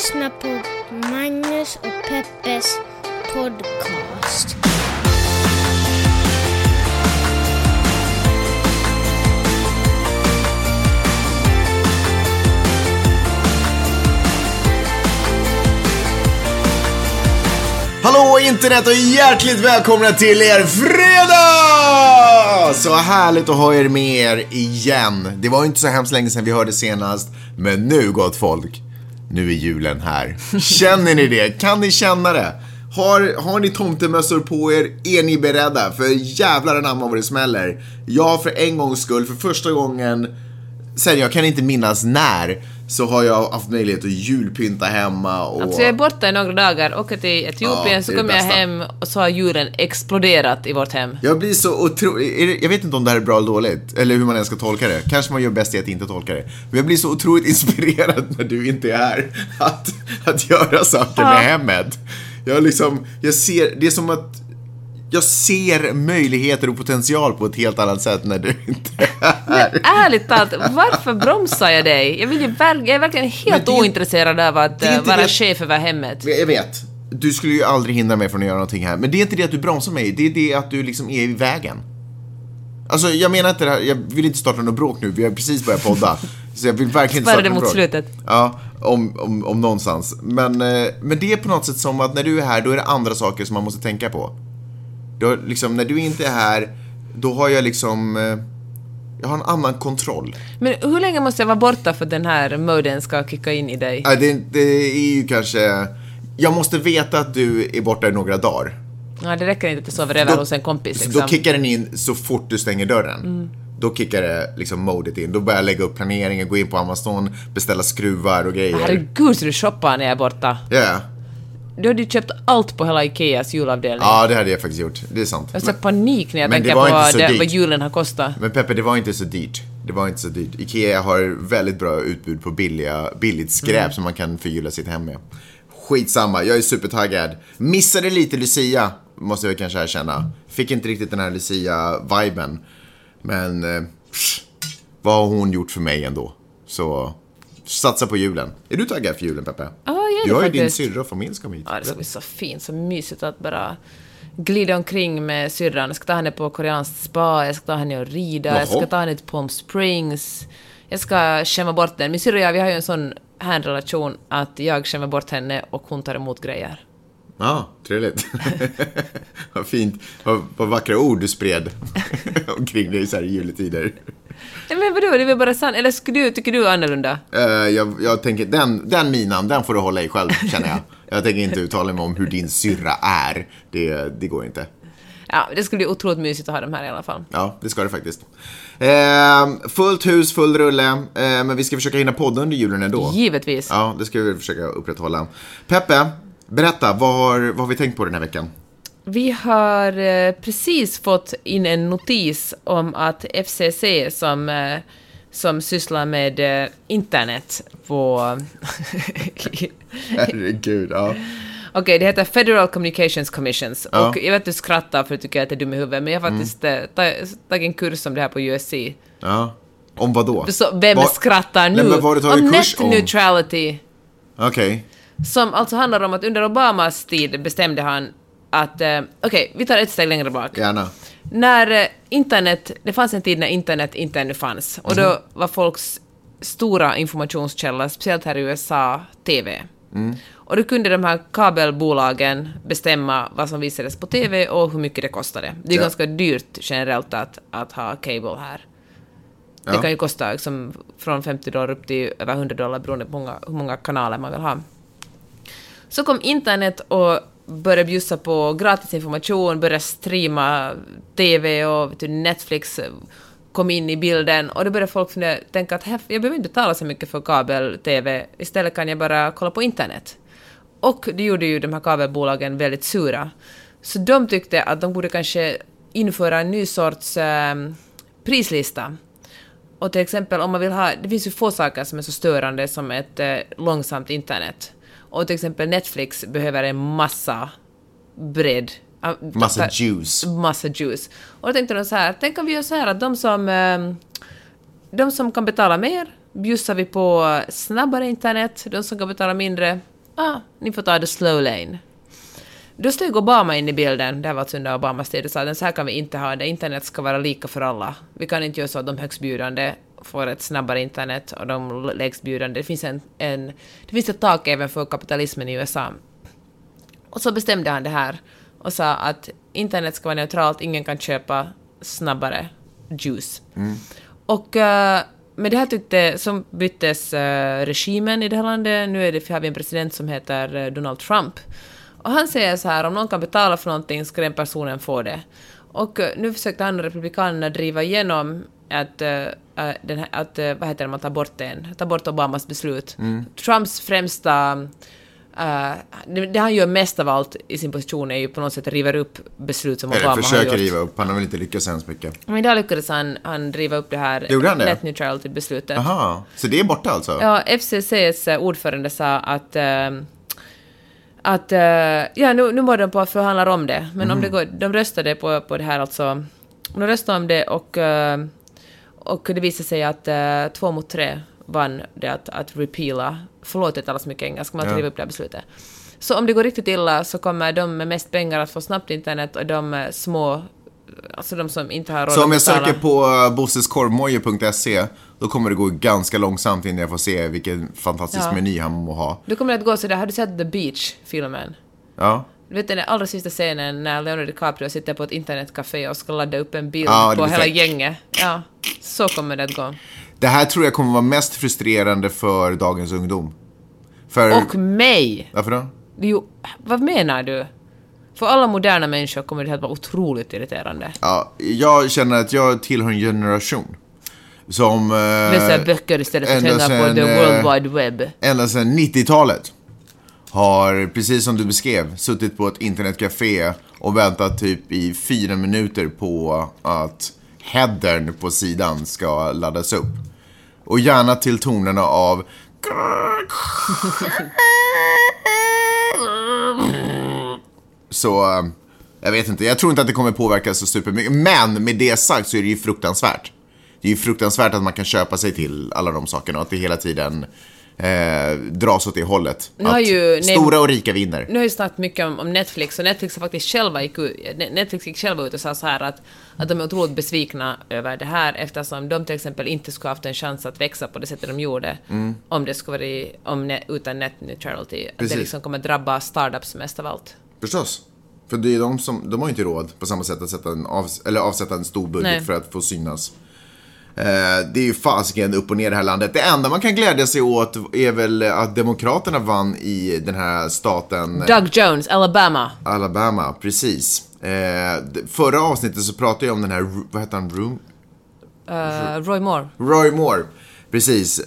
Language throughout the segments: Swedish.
lyssnar på Magnus och Peppes podcast. Hallå internet och hjärtligt välkomna till er fredag! Så härligt att ha er med er igen. Det var ju inte så hemskt länge sedan vi hörde senast, men nu gott folk, nu är julen här. Känner ni det? Kan ni känna det? Har, har ni tomtemössor på er? Är ni beredda? För jävlar anamma vad det smäller. Jag för en gångs skull, för första gången sen jag kan inte minnas när, så har jag haft möjlighet att julpynta hemma och... Alltså jag är borta i några dagar, åker till Etiopien, Ja, så kommer jag hem och så har julen exploderat i vårt hem. Jag blir så otroligt, jag vet inte om det här är bra eller dåligt, eller hur man ens ska tolka det. Kanske man gör bäst i att inte tolka det. Men jag blir så otroligt inspirerad när du inte är här, att, att göra saker med hemmet. Jag liksom, jag ser, det är som att jag ser möjligheter och potential på ett helt annat sätt när du inte är här. Ärligt talat, varför bromsar jag dig? Jag, vill ju verk- jag är verkligen Men helt det ointresserad av att eh, vara det- chef över hemmet. Jag vet, du skulle ju aldrig hindra mig från att göra någonting här. Men det är inte det att du bromsar mig, det är det att du liksom är i vägen. Alltså jag menar inte det här, jag vill inte starta något bråk nu, vi har precis börjat podda. Så jag vill verkligen inte starta det mot bråk. slutet. Ja, om, om, om någonstans. Men, eh, men det är på något sätt som att när du är här, då är det andra saker som man måste tänka på. Då, liksom, när du inte är här, då har jag liksom, eh, jag har en annan kontroll. Men hur länge måste jag vara borta för att den här moden ska kicka in i dig? Ja, det, det är ju kanske, jag måste veta att du är borta i några dagar. Ja, det räcker inte att du sover över hos en kompis liksom. Då kickar den in så fort du stänger dörren. Då kickar det liksom modet in. Då börjar jag lägga upp planeringen, gå in på Amazon, beställa skruvar och grejer. Herregud så du shoppar när jag är borta. Ja, Du hade ju köpt allt på hela Ikeas julavdelning. ja, det hade jag faktiskt gjort. Det är sant. Jag får panik när jag tänker på det, vad julen har kostat. Men Peppe, det var inte så dyrt. Det var inte så dyrt. Ikea har väldigt bra utbud på billiga, billigt skräp Mm. som man kan förgylla sitt hem med. Skitsamma, jag är supertaggad. Missade lite Lucia, måste jag kanske erkänna. Fick inte riktigt den här Lucia-viben. Men eh, pff, vad har hon gjort för mig ändå? Så satsa på julen. Är du taggad för julen, Peppe? Ja, jag är Du har ju din syrra och familj som kommer hit. Ja, det ska bli så fint, så mysigt att bara glida omkring med syrran. Jag ska ta henne på koreanskt spa, jag ska ta henne och rida, jag ska ta henne till Palm Springs. Jag ska skämma bort den. Min syrra och jag, vi har ju en sån här relation att jag skämmer bort henne och hon tar emot grejer. Ja, trevligt. vad fint. Vad, vad vackra ord du spred omkring dig så här i juletider. Men vadå, det är väl bara sant? Eller skulle du, tycker du annorlunda? Eh, jag, jag tänker, den, den minan, den får du hålla i själv, känner jag. Jag tänker inte uttala mig om hur din syrra är. Det, det går inte. Ja, det skulle bli otroligt mysigt att ha dem här i alla fall. Ja, det ska det faktiskt. Eh, fullt hus, full rulle. Eh, men vi ska försöka hinna podda under julen ändå. Givetvis. Ja, det ska vi försöka upprätthålla. Peppe, berätta, vad har, vad har vi tänkt på den här veckan? Vi har eh, precis fått in en notis om att FCC som, eh, som sysslar med eh, internet på... Herregud, ja. Okej, det heter Federal Communications Commissions. Ja. Och jag vet att du skrattar för att du tycker att jag är dum i huvudet, men jag har faktiskt eh, ta- tagit en kurs om det här på USC. ja. Om vad då? Så vem Vad- skrattar nu? Nej, om net neutrality. Okej. Som alltså handlar om att under Obamas tid bestämde han att... Eh, Okej, vi tar ett steg längre bak. Gärna. När eh, internet, det fanns en tid när internet inte ännu fanns och då var folks stora informationskälla, speciellt här i USA, TV. Och då kunde de här kabelbolagen bestämma vad som visades på TV och hur mycket det kostade. Det är Ja. ganska dyrt generellt att, att ha cable här. Det Ja. kan ju kosta liksom, från 50 dollar upp till över 100 dollar beroende på många, hur många kanaler man vill ha. Så kom internet och började bjussa på gratis information, började streama TV och vet du, Netflix kom in i bilden och då började folk fundera, tänka att jag behöver inte betala så mycket för kabel-TV, istället kan jag bara kolla på internet. Och det gjorde ju de här kabelbolagen väldigt sura. Så de tyckte att de borde kanske införa en ny sorts eh, prislista. Och till exempel om man vill ha, det finns ju få saker som är så störande som ett eh, långsamt internet. Och till exempel Netflix behöver en massa bredd. ah, Massa juice. Massa juice. Och då tänkte de så här, tänk om vi gör så här att de som, ehm, de som kan betala mer bjussar vi på snabbare internet, de som kan betala mindre ah, ni får ta the slow lane. Då steg Obama in i bilden, det var alltså under Obamas tid, och sa att så här kan vi inte ha det, internet ska vara lika för alla. Vi kan inte göra så att de högstbjudande får ett snabbare internet och de lägstbjudande, det finns, en, en, det finns ett tak även för kapitalismen i USA. Och så bestämde han det här och sa att internet ska vara neutralt, ingen kan köpa snabbare juice. Och uh, med det här tyckte, så byttes uh, regimen i det här landet. Nu är det, har vi en president som heter uh, Donald Trump. Och han säger så här, om någon kan betala för någonting ska den personen få det. Och nu försökte han och Republikanerna driva igenom att, den här, att vad heter det, man tar bort den, tar bort Obamas beslut. Mm. Trumps främsta Uh, det, det, han gör mest av allt i sin position är ju på något sätt river upp beslut som Obama har gjort. Eller försöker riva upp, han har väl inte lyckats så mycket. Men idag lyckades han, han riva upp det här det? net neutrality-beslutet. Aha, så det är borta alltså? Ja, FCCs ordförande sa att uh, att, uh, ja nu, nu var de på att förhandla om det, men mm. om det går, de röstade på, på det här alltså, de röstade om det och, och det visade sig att två mot tre vann det att, att repeala, förlåt jag talar så mycket engelska, men att ja. riva upp det här beslutet. Så om det går riktigt illa så kommer de med mest pengar att få snabbt internet och de små, alltså de som inte har råd Så om jag söker på uh, bosseskorvmoje.se då kommer det gå ganska långsamt innan jag får se vilken fantastisk ja. meny han må ha. Då kommer det att gå sådär, har du sett The Beach-filmen? Ja. Du vet den allra sista scenen när Leonardo DiCaprio sitter på ett internetcafé och ska ladda upp en bild ja, på hela gänget. Ja, så kommer det att gå. Det här tror jag kommer vara mest frustrerande för dagens ungdom. För... Och mig! Varför då? Jo, vad menar du? För alla moderna människor kommer det att vara otroligt irriterande. Ja, jag känner att jag tillhör en generation som... Eh, Läser böcker istället för att tända på the world eh, wide web. Ända sedan 90-talet har, precis som du beskrev, suttit på ett internetcafé och väntat typ i fyra minuter på att headern på sidan ska laddas upp. Och gärna till tonerna av Så, jag vet inte. Jag tror inte att det kommer påverka så supermycket. Men med det sagt så är det ju fruktansvärt. Det är ju fruktansvärt att man kan köpa sig till alla de sakerna och att det hela tiden eh, dras åt det hållet. Nu att ju, stora och rika vinner. Nu har ju snackat mycket om, om, Netflix och Netflix har faktiskt själva gick ut, Netflix gick själva ut och sa så här att, att de är otroligt besvikna över det här eftersom de till exempel inte skulle haft en chans att växa på det sättet de gjorde mm. om det skulle vara om utan net neutrality. Att det liksom kommer drabba startups mest av allt. Förstås. För det är de som, de har inte råd på samma sätt att sätta en av, eller avsätta en stor budget Nej. för att få synas. Eh, det är ju fasiken upp och ner i det här landet. Det enda man kan glädja sig åt är väl att Demokraterna vann i den här staten. Doug Jones, Alabama. Alabama, precis. Eh, förra avsnittet så pratade jag om den här, vad heter han, Room? Uh, Roy Moore. Roy Moore. Precis,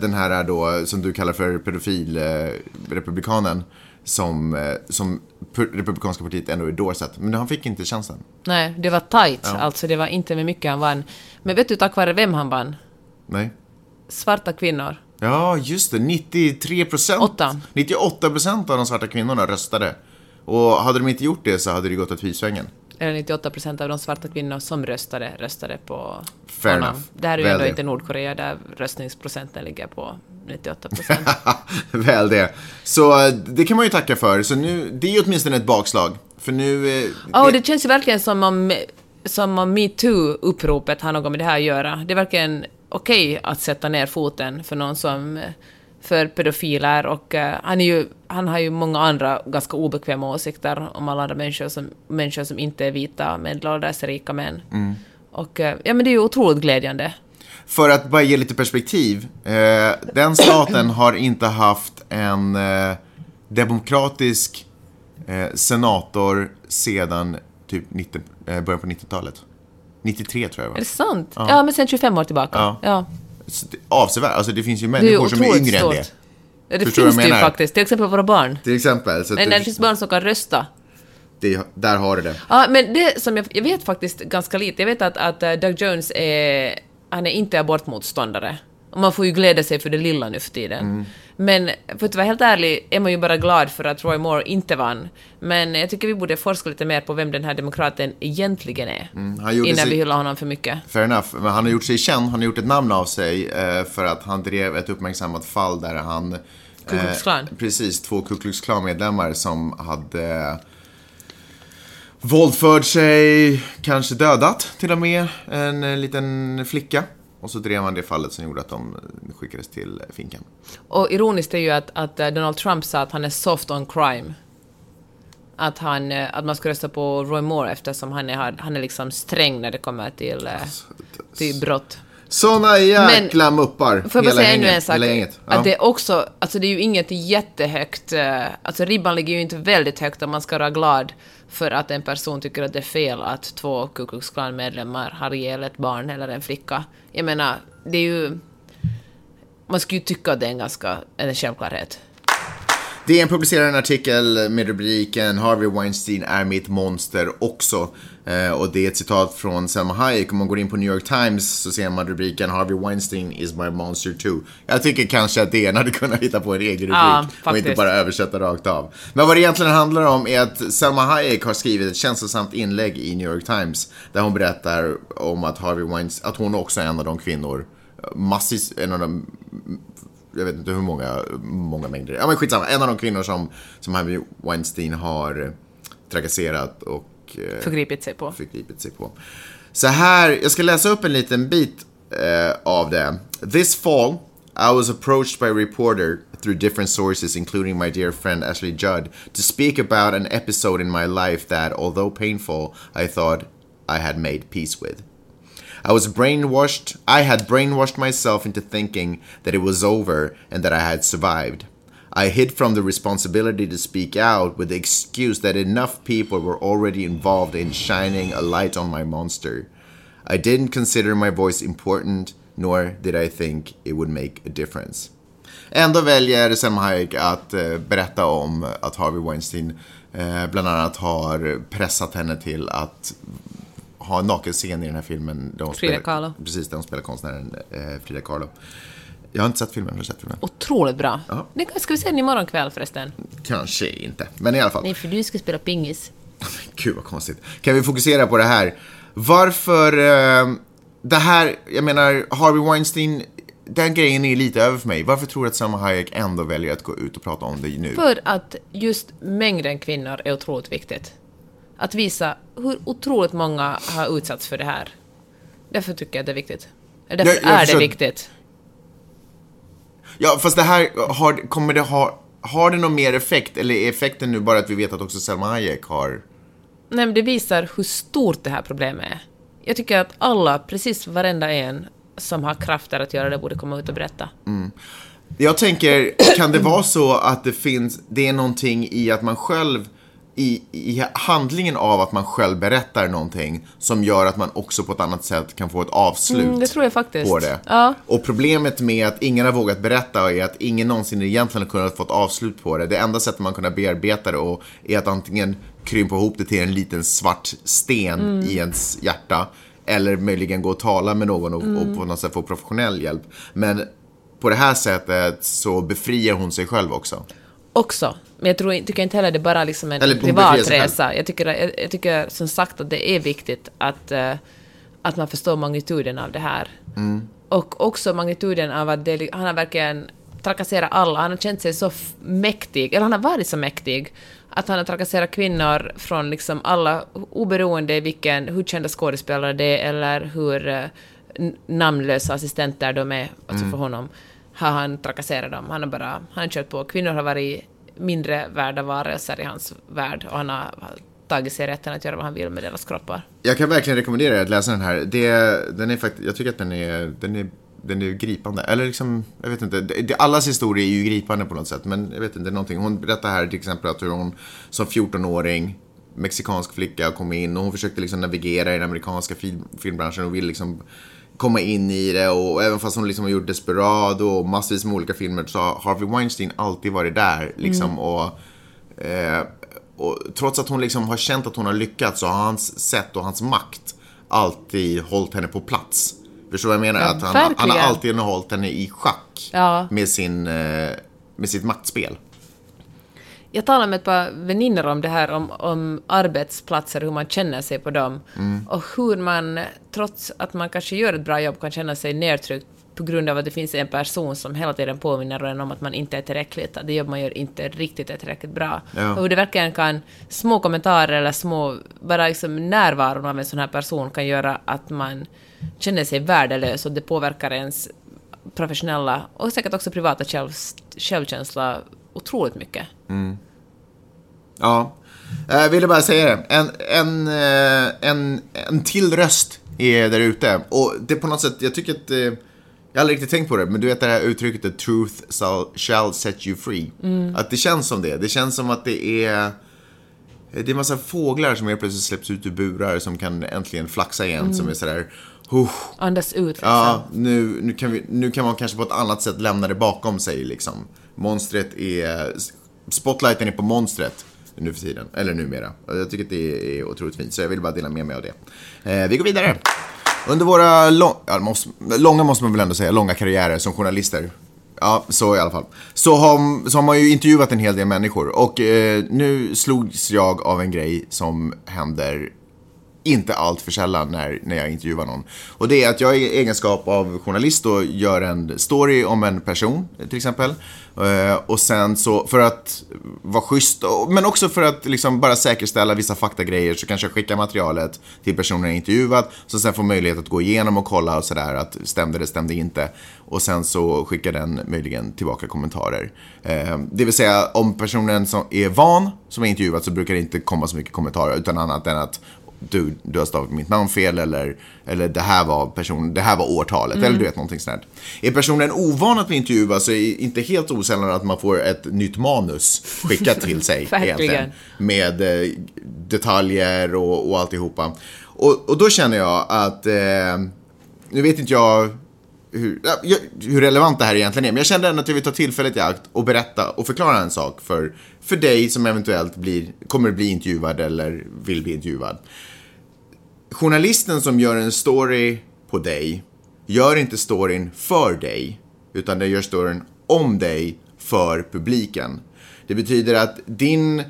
den här då som du kallar för pedofil-republikanen eh, som Republikanska partiet ändå endorsat. Men han fick inte chansen. Nej, det var tight. Ja. Alltså det var inte med mycket han vann. Men vet du tack vare vem han vann? Nej. Svarta kvinnor. Ja, just det. 93 procent. 98 procent av de svarta kvinnorna röstade. Och hade de inte gjort det så hade det gått åt pipsvängen eller 98 procent av de svarta kvinnor som röstade, röstade på Fair honom. Enough. Det här är ju ändå inte Nordkorea där röstningsprocenten ligger på 98 procent. Väl det. Så det kan man ju tacka för. Så nu, det är ju åtminstone ett bakslag. För nu... Eh, oh, det... det känns ju verkligen som om, som om metoo-uppropet har något med det här att göra. Det är verkligen okej okay att sätta ner foten för någon som för pedofiler och uh, han, är ju, han har ju många andra ganska obekväma åsikter om alla andra människor som, människor som inte är vita medelålders rika män. Mm. Och uh, ja, men det är ju otroligt glädjande. För att bara ge lite perspektiv. Eh, den staten har inte haft en eh, demokratisk eh, senator sedan typ 90, början på 90-talet. 93 tror jag va? Är det sant? Ja, ja men sen 25 år tillbaka. Ja. ja avsevärt. Alltså det finns ju människor är som är yngre stort. än det. Ja, det Förstår finns det ju faktiskt. Till exempel våra barn. Till exempel. Så det, det finns barn som kan rösta. Det, där har du det. Ja, men det som jag, jag vet faktiskt ganska lite. Jag vet att, att uh, Doug Jones är, han är inte abortmotståndare. Och man får ju glädja sig för det lilla nu för tiden. Mm. Men för att vara helt ärlig är man ju bara glad för att Roy Moore inte vann. Men jag tycker vi borde forska lite mer på vem den här demokraten egentligen är. Mm, innan sig... vi hyllar honom för mycket. Fair enough. Men han har gjort sig känd, han har gjort ett namn av sig eh, för att han drev ett uppmärksammat fall där han Ku Klux Klan. Eh, precis, två Ku Klux Klan-medlemmar som hade våldfört sig, kanske dödat till och med, en eh, liten flicka. Och så drev man det fallet som gjorde att de eh, skickades till finkan. Och ironiskt är ju att, att eh, Donald Trump sa att han är soft on crime. Att, han, eh, att man ska rösta på Roy Moore eftersom han är, han är liksom sträng när det kommer till, eh, till brott. Såna jäkla muppar. Får jag bara säga ännu en sak? Ja. Att det är också, alltså det är ju inget jättehögt, eh, alltså ribban ligger ju inte väldigt högt om man ska vara glad för att en person tycker att det är fel att två Ku Klux Klan-medlemmar har ihjäl ett barn eller en flicka. Jag menar, det är ju... Man skulle ju tycka att det är en ganska en självklarhet. DN publicerar en artikel med rubriken Harvey Weinstein är mitt monster också. Eh, och det är ett citat från Selma Hayek. Om man går in på New York Times så ser man rubriken Harvey Weinstein is my monster too. Jag tycker kanske att DN hade kunnat hitta på en egen rubrik Ja, och inte bara översätta rakt av. Men vad det egentligen handlar om är att Selma Hayek har skrivit ett känslosamt inlägg i New York Times där hon berättar om att Harvey Weinstein, att hon också är en av de kvinnor, massvis, en av de jag vet inte hur många, många mängder. Ja men skitsamma, en av de kvinnor som, som Harvey Weinstein har eh, trakasserat och eh, Förgripit sig på. förgripit sig på. Så här, jag ska läsa upp en liten bit eh, av det. This fall, I was approached by a reporter through different sources, including my dear friend Ashley Judd, to speak about an episode in my life that, although painful, I thought I had made peace with. I was brainwashed. I had brainwashed myself into thinking that it was over and that I had survived. I hid from the responsibility to speak out with the excuse that enough people were already involved in shining a light on my monster. I didn't consider my voice important, nor did I think it would make a difference. Ändå väljer Selma Hayek att eh, berätta om att Harvey Weinstein eh, bland annat har pressat henne till att ha en nakenscen i den här filmen. Där Frida Kahlo. Precis, där hon spelar konstnären eh, Frida Kahlo. Jag har inte sett filmen, har du sett filmen? Otroligt bra. Ja. Det ska vi se den imorgon kväll förresten. Kanske inte, men i alla fall. Nej, för du ska spela pingis. Gud vad konstigt. Kan vi fokusera på det här? Varför... Eh, det här, jag menar, Harvey Weinstein, den grejen är lite över för mig. Varför tror du att Selma Hayek ändå väljer att gå ut och prata om det nu? För att just mängden kvinnor är otroligt viktigt. Att visa hur otroligt många har utsatts för det här. Därför tycker jag att det är viktigt. Därför Jag- jag är förstår- det viktigt. Ja, fast det här, har, kommer det ha... Har det någon mer effekt? Eller är effekten nu bara att vi vet att också Selma Hayek har... Nej, men det visar hur stort det här problemet är. Jag tycker att alla, precis varenda en som har krafter att göra det, borde komma ut och berätta. Jag tänker, kan det vara så att det finns, det är någonting i att man själv, i, i handlingen av att man själv berättar någonting som gör att man också på ett annat sätt kan få ett avslut Mm, det tror jag faktiskt. på det. Ja. Och problemet med att ingen har vågat berätta är att ingen någonsin egentligen har kunnat få ett avslut på det. Det enda sättet man kunnat bearbeta det och är att antingen krympa ihop det till en liten svart sten Mm. i ens hjärta eller möjligen gå och tala med någon och, Mm. och på något sätt få professionell hjälp. Men på det här sättet så befriar hon sig själv också. Också. Men jag tror, tycker inte heller det är bara liksom en Eller hon privat befriar sig själv. resa. Jag tycker, jag, jag tycker som sagt att det är viktigt att, eh, att man förstår magnituden av det här. Mm. Och också magnituden av att det, han har verkligen trakasserat alla. Han har känt sig så mäktig, eller han har varit så mäktig, att han har trakasserat kvinnor från liksom alla, oberoende vilken, hur kända skådespelare det är eller hur n- namnlösa assistenter de är, alltså Mm. för honom, har han trakasserat dem. Han har bara, han har kört på. Kvinnor har varit mindre värda varelser i hans värld och han har tagit sig rätten att göra vad han vill med deras kroppar. Jag kan verkligen rekommendera er att läsa den här. Det, den är faktiskt, jag tycker att den är, den är, den är gripande. Eller liksom, jag vet inte. Det, det, allas historia är ju gripande på något sätt. Men jag vet inte, det är någonting. Hon berättar här till exempel att hur hon som 14-åring, mexikansk flicka, kom in och hon försökte liksom navigera i den amerikanska film, filmbranschen och ville liksom komma in i det och även fast hon liksom har gjort Desperado och massvis med olika filmer så har Harvey Weinstein alltid varit där liksom och Eh, och trots att hon liksom har känt att hon har lyckats så har hans sätt och hans makt alltid hållit henne på plats. Förstår du vad jag menar? Ja, att han, han har alltid hållit henne i schack Ja. med, sin, eh, med sitt maktspel. Jag talade med ett par väninnor om det här, om, om arbetsplatser, hur man känner sig på dem. Och hur man, trots att man kanske gör ett bra jobb, kan känna sig nedtryckt på grund av att det finns en person som hela tiden påminner en om att man inte är tillräckligt, att det jobb man gör inte riktigt är tillräckligt bra. Ja. Och hur det verkligen kan, små kommentarer eller små, bara liksom närvaron av en sån här person kan göra att man känner sig värdelös och det påverkar ens professionella och säkert också privata själv, självkänsla otroligt mycket. Ja. Jag ville bara säga det. En, en, eh, en, en till röst är där ute. Och det är på något sätt, jag tycker att... eh, Jag har aldrig riktigt tänkt på det, men du vet det här uttrycket the truth shall, set you free. Att det känns som det. Det känns som att det är... Det är massa fåglar som helt plötsligt släpps ut ur burar som kan äntligen flaxa igen. Som är sådär... "Huh, Andas ut liksom. Ja, nu, nu, kan vi, nu kan man kanske på ett annat sätt lämna det bakom sig liksom. Monstret är... Spotlighten är på monstret nu för tiden, eller numera. Jag tycker att det är otroligt fint, så jag vill bara dela med mig av det. Eh, vi går vidare. Under våra lång, ja, måste, långa, måste man väl ändå säga, långa karriärer som journalister. Ja, så i alla fall. Så har, så har man ju intervjuat en hel del människor. Och eh, nu slogs jag av en grej som händer inte allt för sällan när, när jag intervjuar någon. Och det är att jag i egenskap av journalist då gör en story om en person till exempel. Eh, och sen så för att vara schysst, men också för att liksom bara säkerställa vissa faktagrejer så kanske jag skickar materialet till personen jag intervjuat. Så sen får möjlighet att gå igenom och kolla och sådär att stämde det, stämde inte. Och sen så skickar den möjligen tillbaka kommentarer. Eh, det vill säga om personen som är van som är intervjuat så brukar det inte komma så mycket kommentarer utan annat än att du, du har stavat mitt namn fel eller, eller det här var person, det här var årtalet eller du vet någonting sånt. Är personen ovan att bli intervjuad så är det inte helt osällan att man får ett nytt manus skickat till sig. Egentligen, Med eh, detaljer och, och alltihopa. Och, och då känner jag att, eh, nu vet inte jag hur, ja, hur relevant det här egentligen är. Men jag kände ändå att jag vill ta tillfället i akt och berätta och förklara en sak för, för dig som eventuellt blir, kommer bli intervjuad eller vill bli intervjuad. Journalisten som gör en story på dig gör inte storyn för dig, utan den gör storyn om dig för publiken. Det betyder att din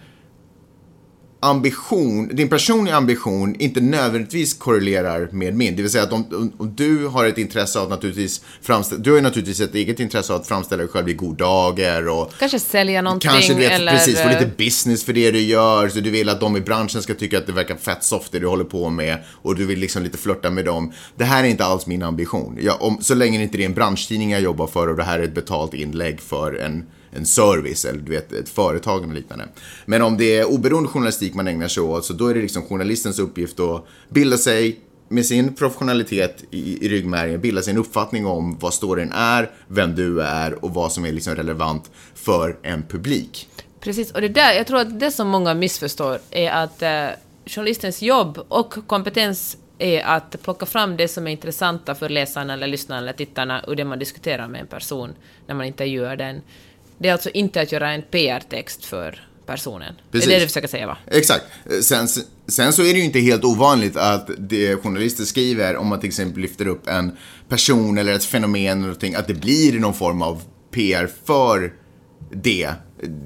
ambition, din personliga ambition inte nödvändigtvis korrelerar med min. Det vill säga att om, om, du har ett intresse av naturligtvis framställa, du har ju naturligtvis ett eget intresse av att framställa dig själv i god dager och Kanske sälja någonting Kanske du vet, eller... precis, få lite business för det du gör. Så du vill att de i branschen ska tycka att det verkar fett soft det du håller på med. Och du vill liksom lite flörta med dem. Det här är inte alls min ambition. Jag, om, så länge det inte är en branschtidning jag jobbar för och det här är ett betalt inlägg för en, en service eller du vet, ett företag eller liknande. Men om det är oberoende journalistik man ägnar sig åt så då är det liksom journalistens uppgift att bilda sig med sin professionalitet i, i ryggmärgen bilda sig en uppfattning om vad storyn är, vem du är och vad som är liksom relevant för en publik. Precis, och det där, jag tror att det som många missförstår är att eh, journalistens jobb och kompetens är att plocka fram det som är intressanta för läsarna eller lyssnarna eller tittarna och det man diskuterar med en person när man intervjuar den. Det är alltså inte att göra en PR-text för personen. Precis. Det är det du försöker säga va? Exakt. Sen, sen så är det ju inte helt ovanligt att det journalister skriver, om man till exempel lyfter upp en person eller ett fenomen eller någonting, att det blir någon form av PR för det.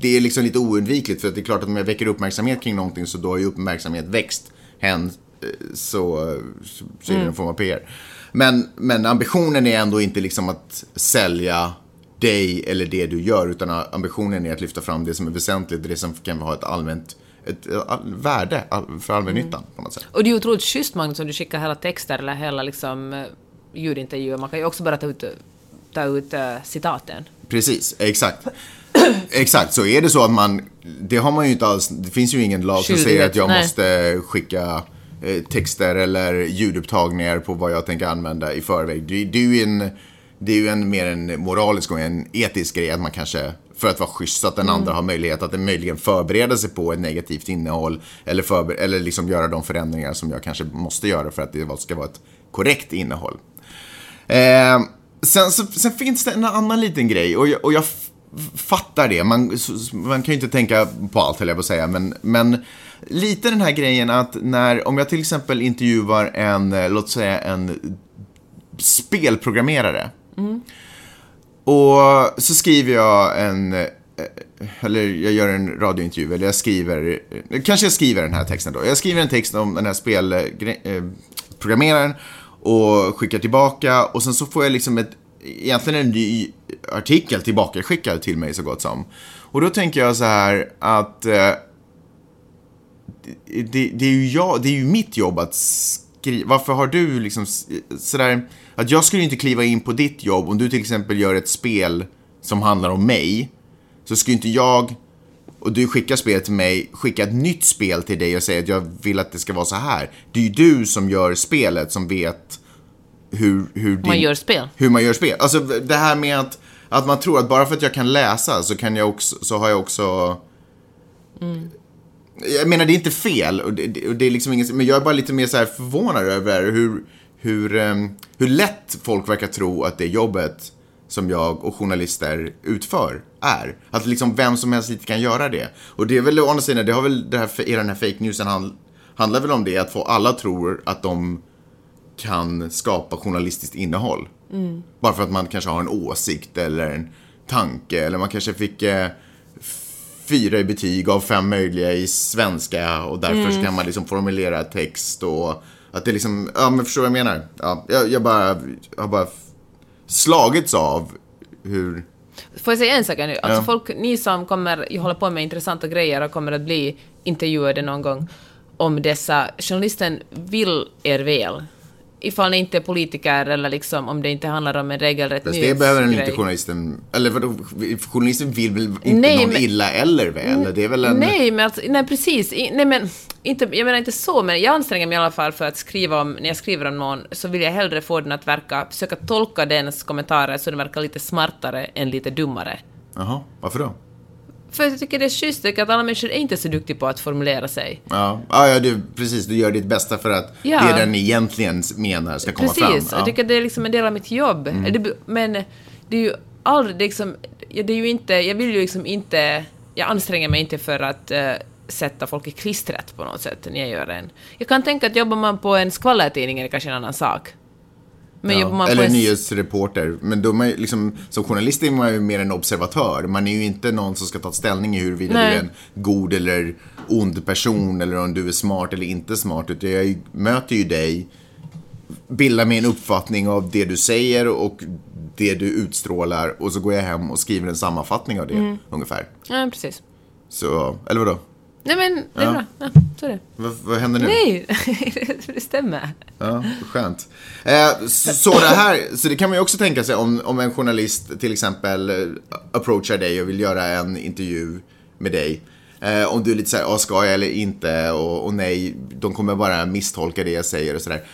Det är liksom lite oundvikligt för att det är klart att om jag väcker uppmärksamhet kring någonting så då har ju uppmärksamhet växt hen eh, så, så, så är det en form av PR. Men, men ambitionen är ändå inte liksom att sälja dig eller det du gör utan ambitionen är att lyfta fram det som är väsentligt, det som kan ha ett allmänt ett, värde för allmännyttan på något sätt. Och det är otroligt schysst Magnus om du skickar hela texter eller hela liksom eh, ljudintervjuer. Man kan ju också bara ta ut, ta ut uh, citaten. Precis, exakt. Exakt, så är det så att man, det har man ju inte alls, det finns ju ingen lag som säger att jag nej. måste skicka eh, texter eller ljudupptagningar på vad jag tänker använda i förväg. Det, det är ju en, det är ju en mer en moralisk och en etisk grej att man kanske, för att vara schysst, att den andra har möjlighet att möjligen förbereda sig på ett negativt innehåll eller, förber- eller liksom göra de förändringar som jag kanske måste göra för att det ska vara ett korrekt innehåll. Eh, sen, så, sen finns det en annan liten grej och jag, och jag fattar det. Man, man kan ju inte tänka på allt, höll jag på att säga. Men, men lite den här grejen att när, om jag till exempel intervjuar en, eh, låt säga en spelprogrammerare. Och så skriver jag en, eh, eller jag gör en radiointervju, eller jag skriver, eh, kanske jag skriver den här texten då. Jag skriver en text om den här spelprogrammeraren eh, och skickar tillbaka och sen så får jag liksom ett egentligen en ny artikel tillbaka skickad till mig så gott som. Och då tänker jag så här att eh, det, det, är ju jag, det är ju mitt jobb att skriva. Varför har du liksom sådär, att jag skulle inte kliva in på ditt jobb om du till exempel gör ett spel som handlar om mig. Så skulle inte jag, och du skickar spelet till mig, skicka ett nytt spel till dig och säga att jag vill att det ska vara så här. Det är ju du som gör spelet som vet hur, hur din, Man gör spel. hur man gör spel. Alltså det här med att, att man tror att bara för att jag kan läsa så kan jag också, så har jag också... Jag menar det är inte fel och det, det, och det är liksom inget, men jag är bara lite mer så här förvånad över hur, hur, ehm, hur lätt folk verkar tro att det jobbet som jag och journalister utför är. Att liksom vem som helst lite kan göra det. Och det är väl å andra sidan, det har väl det här, i den här fake newsen hand, handlar väl om det, att få alla tror att de kan skapa journalistiskt innehåll. Bara för att man kanske har en åsikt eller en tanke eller man kanske fick eh, fyra i betyg av fem möjliga i svenska och därför så kan man liksom formulera text och att det liksom, ja men förstår vad jag menar? Ja, jag, jag bara, jag har bara slagits av hur, Får jag säga en sak nu? Alltså Ja. folk, ni som kommer hålla på med intressanta grejer och kommer att bli intervjuade någon gång om dessa, journalisten vill er väl. Ifall ni inte är politiker eller liksom om det inte handlar om en regelrätt fast det behöver den inte journalisten, eller vadå, journalisten vill väl inte Nej, någon men- illa eller väl? Det är väl en... Nej, men alltså, nej precis. Nej, men, inte, jag menar inte så, men jag anstränger mig i alla fall för att skriva om, när jag skriver om någon, så vill jag hellre få den att verka, försöka tolka dens kommentarer så den verkar lite smartare än lite dummare. Jaha, varför då? För jag tycker det är schysst, att alla människor är inte så duktiga på att formulera sig. Ja, ja, ja du, precis. Du gör ditt bästa för att Ja. det den egentligen menar ska komma Precis, fram. och Ja. Mm. jag tycker det är liksom en del av mitt jobb. Det, men det är ju aldrig det är liksom, det är ju inte, jag vill ju liksom inte, jag anstränger mig inte för att eh, sätta folk i klistret på något sätt när jag gör en. Jag kan tänka att jobbar man på en skvallertidning är det kanske en annan sak. Men Ja, man eller en... nyhetsreporter. Men då man liksom, som journalist är man ju mer en observatör. Man är ju inte någon som ska ta ställning i huruvida Nej. du är en god eller ond person eller om du är smart eller inte smart. Utan jag möter ju dig, bildar mig en uppfattning av det du säger och det du utstrålar och så går jag hem och skriver en sammanfattning av det Mm. ungefär. Ja, precis. Så, eller vadå? Nej men, det är Ja. bra. Ja, så är det. Vad, vad händer nu? Nej, det stämmer. Ja, skönt. Eh, så, så det här, så det kan man ju också tänka sig om, om en journalist till exempel eh, approachar dig och vill göra en intervju med dig. Eh, om du är lite såhär, ja, ska jag eller inte? Och, och nej, de kommer bara misstolka det jag säger och sådär.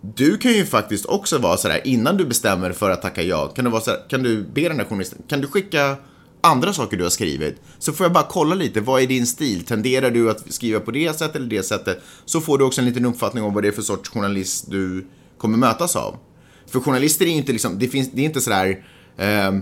Du kan ju faktiskt också vara sådär, innan du bestämmer för att tacka ja, kan du, vara sådär, kan du be den här journalisten, kan du skicka andra saker du har skrivit? Så får jag bara kolla lite, vad är din stil? Tenderar du att skriva på det sättet eller det sättet? Så får du också en liten uppfattning om vad det är för sorts journalist du kommer mötas av. För journalister är ju inte liksom, det, finns, det är inte sådär, eh,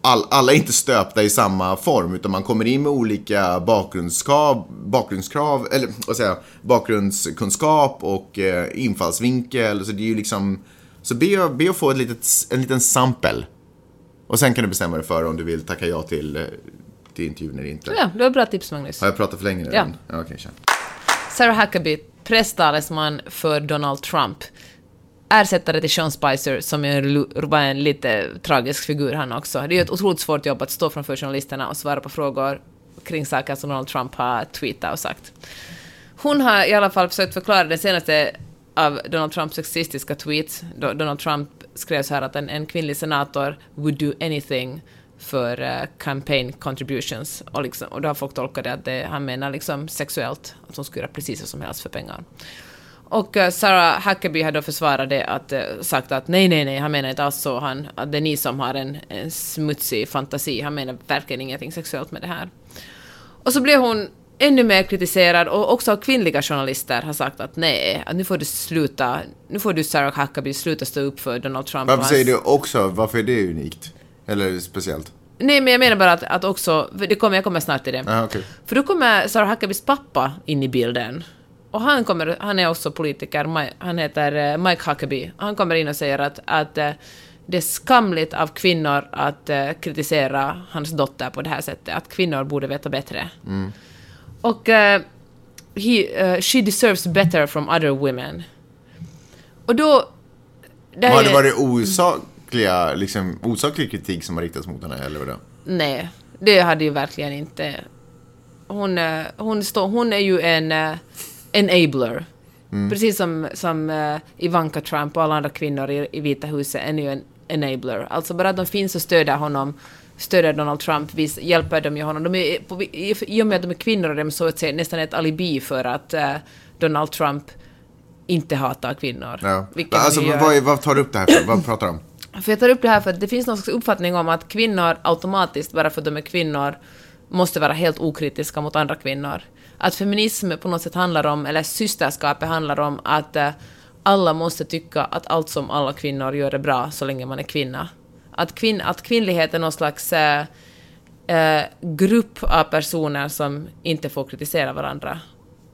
all, alla är inte stöpta i samma form, utan man kommer in med olika bakgrundskrav, bakgrundskrav eller vad säger jag, bakgrundskunskap och eh, infallsvinkel. Så det är ju liksom, så be, be att få ett litet, en liten sample. Och sen kan du bestämma dig för om du vill tacka ja till, eh, till intervjun eller inte. Ja, det var bra tips Magnus. Har jag pratat för länge nu? Ja. ja okej, kör. Sarah Huckabee, presstalesman för Donald Trump. Ersättare till Sean Spicer, som är en lite tragisk figur han också. Det är ett otroligt svårt jobb att stå framför journalisterna och svara på frågor kring saker som Donald Trump har tweetat och sagt. Hon har i alla fall försökt förklara den senaste av Donald Trumps sexistiska tweets. Donald Trump skrev så här att en, en kvinnlig senator would do anything för uh, campaign contributions. Och, liksom, och då har folk tolkat det att det, han menar liksom sexuellt, att hon skulle göra precis vad som helst för pengar. Och eh, Sarah Huckabee har då försvarat det, att, eh, sagt att nej, nej, nej, han menar inte alls så, han, att det är ni som har en, en smutsig fantasi, han menar verkligen ingenting sexuellt med det här. Och så blev hon ännu mer kritiserad och också kvinnliga journalister har sagt att nej, att nu får du sluta, nu får du Sarah Huckabee sluta stå upp för Donald Trump. Varför säger du också, varför är det unikt? Eller speciellt? Nej, men jag menar bara att, att också, det kommer, jag kommer snart till det. Aha, okej. För då kommer Sarah Huckabees pappa in i bilden. Och han, kommer, han är också politiker, han heter eh, Mike Huckabee. Han kommer in och säger att, att eh, det är skamligt av kvinnor att eh, kritisera hans dotter på det här sättet, att kvinnor borde veta bättre. Och eh, he, eh, she deserves better from other women. Och då... det Har det varit osakliga, liksom, osaklig kritik som har riktats mot henne, eller vadå? Nej, det hade ju verkligen inte... Hon, eh, hon, stå, hon är ju en uh, enabler. Precis som, som uh, Ivanka Trump och alla andra kvinnor i, i Vita huset är ju en enabler. Alltså bara att de finns och stöder honom, stöder Donald Trump, vis, hjälper de ju honom. De är, på, i, I och med att de är kvinnor är de så att säga nästan ett alibi för att uh, Donald Trump inte hatar kvinnor. Ja. Alltså, gör. vad, vad tar du upp det här för? Vad pratar du om? För jag tar upp det här för att det finns någon slags uppfattning om att kvinnor automatiskt, bara för att de är kvinnor, måste vara helt okritiska mot andra kvinnor. Att feminism på något sätt handlar om, eller systerskapet handlar om att eh, alla måste tycka att allt som alla kvinnor gör är bra så länge man är kvinna. Att, kvin att kvinnlighet är någon slags eh, eh, grupp av personer som inte får kritisera varandra.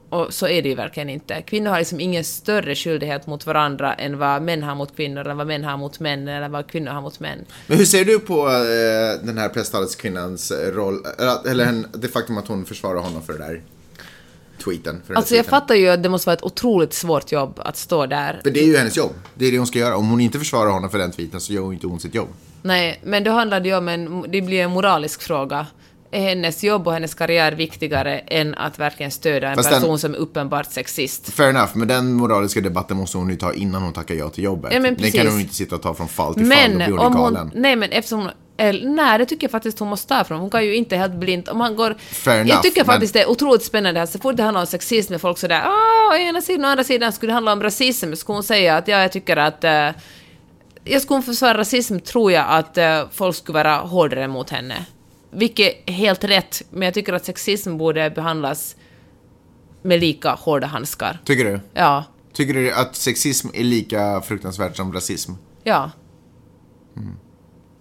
Och så är det ju verkligen inte. Kvinnor har liksom ingen större skyldighet mot varandra än vad män har mot kvinnor, eller vad män har mot män, eller vad kvinnor har mot män. Men hur ser du på eh, den här presstaleskvinnans roll, eh, eller, eller det faktum att hon försvarar honom för det där tweeten? För den Alltså jag tweeten? fattar ju att det måste vara ett otroligt svårt jobb att stå där. För det är ju hennes jobb. Det är det hon ska göra. Om hon inte försvarar honom för den tweeten så gör hon inte hon sitt jobb. Nej, men då handlar det ju om en, det blir en moralisk fråga. Är hennes jobb och hennes karriär viktigare än att verkligen stödja en Fast den- person som är uppenbart sexist? Fair enough, men den moraliska debatten måste hon ju ta innan hon tackar ja till jobbet. Ja, men den kan hon inte sitta och ta från fall till fall, då blir hon om hon... Nej, men eftersom hon... eller, Nej, det tycker jag faktiskt hon måste ta från. Hon kan ju inte helt blint... Om han går... Fair jag enough, tycker men- faktiskt det är otroligt spännande här. Så fort det handlar om sexism är folk sådär ah, å ena sidan och andra sidan skulle det handla om rasism. Skulle hon säga att ja, jag tycker att... eh, jag skulle försvara rasism tror jag att eh, folk skulle vara hårdare mot henne. Vilket är helt rätt, men jag tycker att sexism borde behandlas med lika hårda handskar. Tycker du? Ja, Tycker du att sexism är lika fruktansvärt som rasism? ja. Mm.